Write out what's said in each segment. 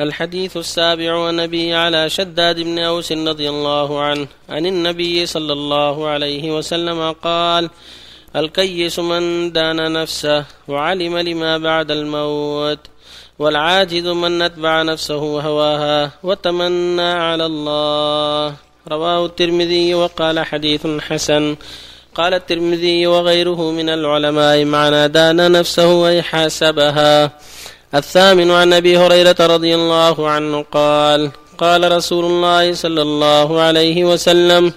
الحديث السابع أبي على شداد بن أوس رضي الله عنه عن النبي صلى الله عليه وسلم قال الكيس من دان نفسه وعلم لما بعد الموت والعاجز من أتبع نفسه وهواها وتمنى على الله. رواه الترمذي وقال حديث حسن. قال الترمذي وغيره من العلماء معنى دان نفسه أي حاسبها الثامن عن أبي هريرة رضي الله عنه قال قال رسول الله صلى الله عليه وسلم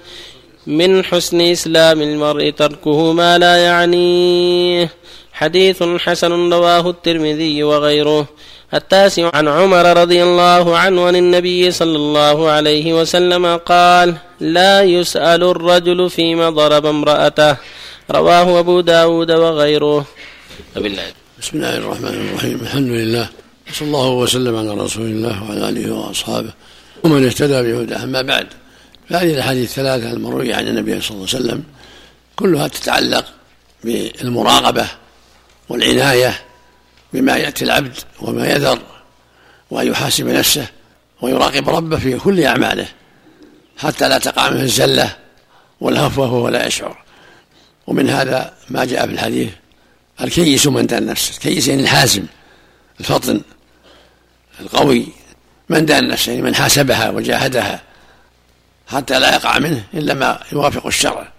من حسن إسلام المرء تركه ما لا يعنيه. حديث حسن رواه الترمذي وغيره. التاسع عن عمر رضي الله عنه عن النبي صلى الله عليه وسلم قال لا يسأل الرجل فيما ضرب امرأته. رواه أبو داود وغيره. بسم الله الرحمن الرحيم الحمد لله صلى الله وسلم على رسول الله وعلى اله واصحابه ومن اهتدى بهداه اما بعد فهذه الاحاديث الثلاثه المرويه عن النبي صلى الله عليه وسلم كلها تتعلق بالمراقبه والعنايه بما ياتي العبد وما يذر وان يحاسب نفسه ويراقب ربه في كل اعماله حتى لا تقع منه الزله والهفوه وهو لا يشعر ومن هذا ما جاء في الحديث الكيس من دان نفسه الكيس يعني الحازم الفطن القوي من دان نفسه يعني من حاسبها وجاهدها حتى لا يقع منه إلا ما يوافق الشرع.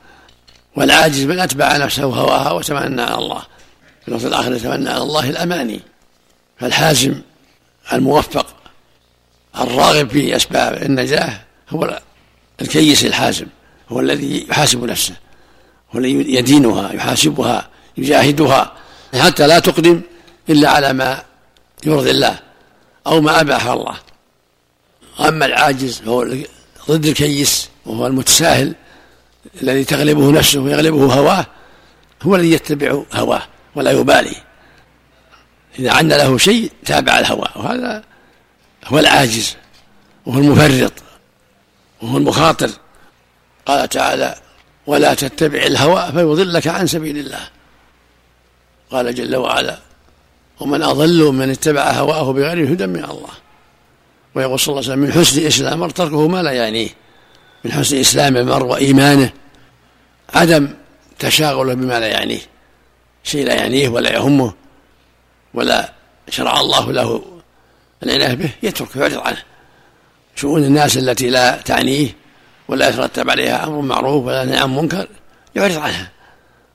والعاجز من أتبع نفسه هواها وتمنى على الله. في الوقت الآخر يتمنى على الله الأماني. فالحازم الموفق الراغب في أسباب النجاة هو الكيس الحازم هو الذي يحاسب نفسه هو الذي يدينها يحاسبها. يجاهدها. حتى لا تقدم إلا على ما يرضي الله أو ما أباح الله. أما العاجز هو ضد الكيس وهو المتساهل الذي تغلبه نفسه ويغلبه هواه هو الذي يتبع هواه ولا يبالي. إذا عن له شيء تابع الهوى وهذا هو العاجز وهو المفرط وهو المخاطر. قال تعالى ولا تتبع الهوى فيضلك عن سبيل الله. قال جل وعلا ومن أضل من اتبع هواه بغير هدى من الله. ويقول صلى الله عليه وسلم من حسن إسلام المرء تركه ما لا يعنيه من حسن إسلام المرء وإيمانه عدم تشاغله بما لا يعنيه شيء لا يعنيه ولا يهمه ولا شرع الله له العناية به يترك ويعرض عنه. شؤون الناس التي لا تعنيه ولا يترتب عليها أمر معروف ولا نهي عن منكر يعرض عنها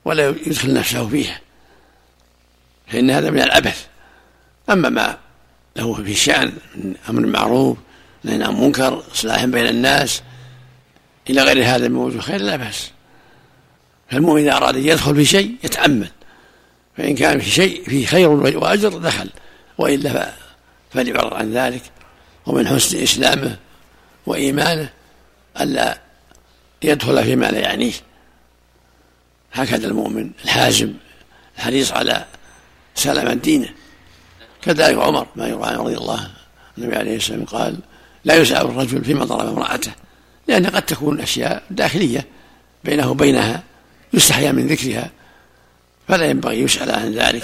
ولا يدخل نفسه فيها. فإن هذا من العبث أما ما له في شأن من أمر معروف نهي عن منكر إصلاح بين الناس إلى غير هذا من وجوه خير لا بأس. فالمؤمن إذا أراد أن يدخل في شيء يتأمل فإن كان في شيء فيه خير وأجر دخل وإلا فليعرض عن ذلك. ومن حسن إسلامه وإيمانه ألا يدخل فيما لا يعنيه. هكذا المؤمن الحازم الحريص على سلامة دينه كذلك عمر ما يروى عنه رضي الله النبي عليه السلام قال لا يسأل الرجل فيما ضرب امرأته لأن قد تكون أشياء داخلية بينه وبينها يستحيا من ذكرها فلا ينبغي يسأل عن ذلك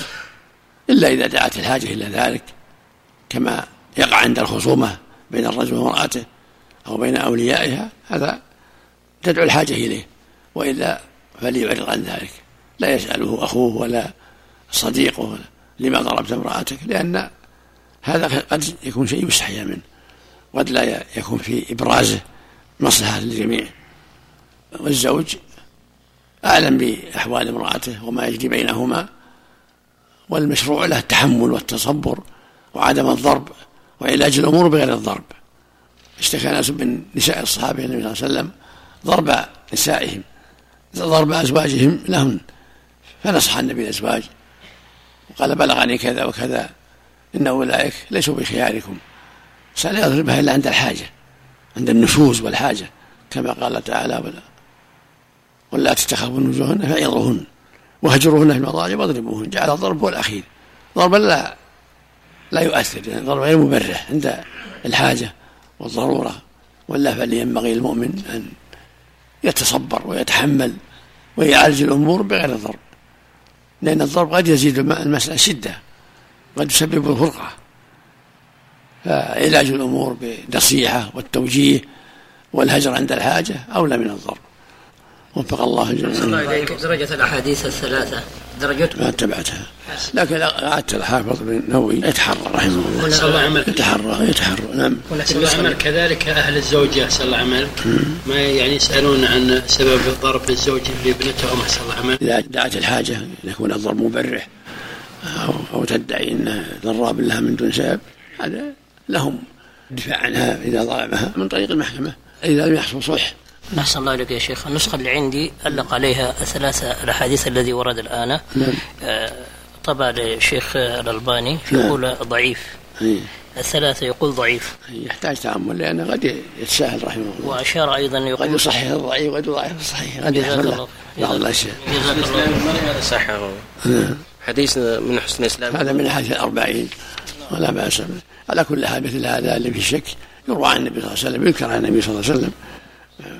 إلا إذا دعت الحاجة إلى ذلك كما يقع عند الخصومة بين الرجل وامرأته أو بين أوليائها هذا تدعو الحاجة إليه وإلا فليعرض عن ذلك لا يسأله أخوه ولا صديقه لما ضربت امرأتك لأن هذا قد يكون شيء يستحيا منه قد لا يكون في إبرازه مصلحة للجميع. والزوج أعلم بأحوال امرأته وما يجري بينهما والمشروع له التحمل والتصبر وعدم الضرب وعلاج الأمور بغير الضرب. اشتكى ناس من نساء الصحابة النبي صلى الله عليه وسلم ضرب نسائهم ضرب أزواجهم لهن فنصح النبي الأزواج وقال بلغني كذا وكذا إن أولئك ليسوا بخياركم. سأل يضربها إلا عند الحاجة؟ عند النشوز والحاجة كما قال تعالى ولا ولا تتخافون وجوهن فعظوهن وهجروهن في المضاجع واضربوهن. جعل الضرب هو الأخير. ضربا لا لا يؤثر يعني ضرب غير مبرح عند الحاجة والضرورة. ولا فلينبغي المؤمن أن يتصبر ويتحمل ويعالج الأمور بغير الضرب. لأن الضرب قد يزيد المسألة شدة. قد يسبب الفرقة. فعلاج الأمور بالنصيحة والتوجيه والهجر عند الحاجة أولى من الضرب. وفق الله الجميع درجة الأحاديث الثلاثة. درجته ما اتبعتها. لكن أعدت الحافظ بن نووي. يتحرى رحمه الله. يتحرى يتحرى نعم. الله عمل. كذلك أهل الزوجة صلى الله عمل. ما يعني يسألون عن سبب ضرب الزوج لابنتهم صلى الله عمل. إذا دعت الحاجة يكون الضرب مبرح أو, أو تدعي أنه ضراب لها من دون سبب هذا لهم الدفاع عنها إذا ضربها من طريق المحكمة إذا لم يحصل صلح. أحسن الله عليك يا شيخ. النسخة اللي عندي علق عليها الثلاثة الأحاديث الذي ورد الآن. نعم. آه طبعا الشيخ الألباني نعم. يقول ضعيف. أيه. الثلاثة يقول ضعيف. يحتاج تأمل لأنه قد يتساهل رحمه الله. وأشار أيضا يقول قد يصحح الضعيف وقد يضعف الصحيح. قد يحصل بعض الأشياء جزاك الله هذا صححه نعم. حديث من حسن الإسلام. هذا من أحاديث الأربعين ولا بأس على كل حال مثل هذا اللي في شك يروى عن النبي صلى الله عليه وسلم ينكر عن النبي صلى الله عليه وسلم.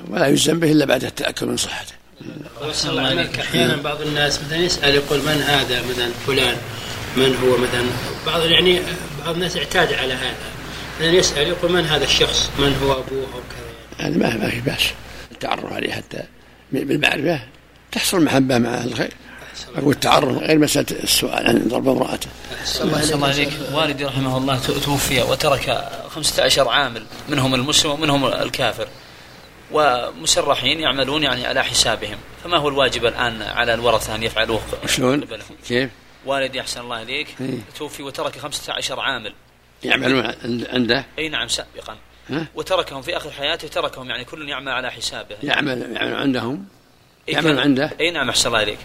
ولا يلزم به إلا بعد التأكد من صحته. أحيانا بعض الناس مثلا يسأل يقول من هذا مثلا فلان؟ من هو مثلا؟ بعض يعني بعض الناس اعتاد على هذا. مثلا يسأل يقول من هذا الشخص؟ من هو أبوه أو كذا؟ يعني ما ما في بأس. التعرف عليه حتى بالمعرفة تحصل محبة مع أهل الخير أقول التعرف غير مسألة السؤال عن ضرب امرأته. الله عليك. والدي رحمه الله توفي وترك خمسة عشر عامل منهم المسلم ومنهم الكافر. ومسرحين يعملون يعني على حسابهم. فما هو الواجب الآن على الورثة أن يفعلوه؟ شلون؟ كيف؟ والدي أحسن الله إليك. إيه؟ توفي وترك خمسة عشر عامل. يعملون عنده؟ أي نعم سابقا. وتركهم في آخر حياته تركهم يعني كل يعمل على حسابه. يعمل يعمل عندهم؟ يعمل عنده؟ أي نعم أحسن الله عليك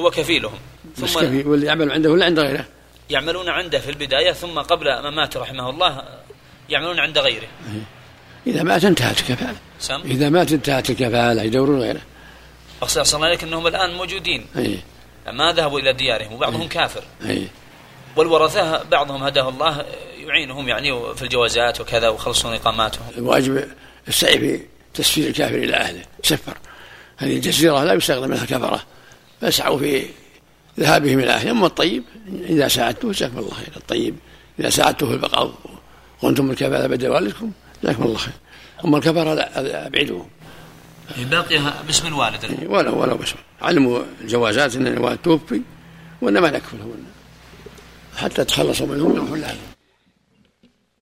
هو كفيلهم. ثم كفيل واللي يعمل عنده ولا عند غيره؟ يعملون عنده في البداية ثم قبل ما مات رحمه الله يعملون عند غيره. إذا مات انتهت الكفالة سم؟ إذا مات انتهت الكفالة يدورون غيره. أقصد صلى الله عليك أنهم الآن موجودين. أي. ما ذهبوا إلى ديارهم وبعضهم أي. كافر. أي. والورثة بعضهم هداه الله يعينهم يعني في الجوازات وكذا ويخلصون إقاماتهم. الواجب السعي في تسفير الكافر إلى أهله. سفر. هذه الجزيرة لا يستخدم منها كفرة فاسعوا في ذهابهم إلى أهلهم. أما الطيب إذا ساعدته جزاكم الله خير الطيب إذا ساعدته في البقاء وأنتم الكفالة بعد والدكم. جزاكم الله خير. أما الكفرة لا أبعدوهم باقيها باسم الوالد. ولو ولو باسم. علموا الجوازات أن الوالد توفي وإنما نكفلهم حتى تخلصوا منهم يغفر لهم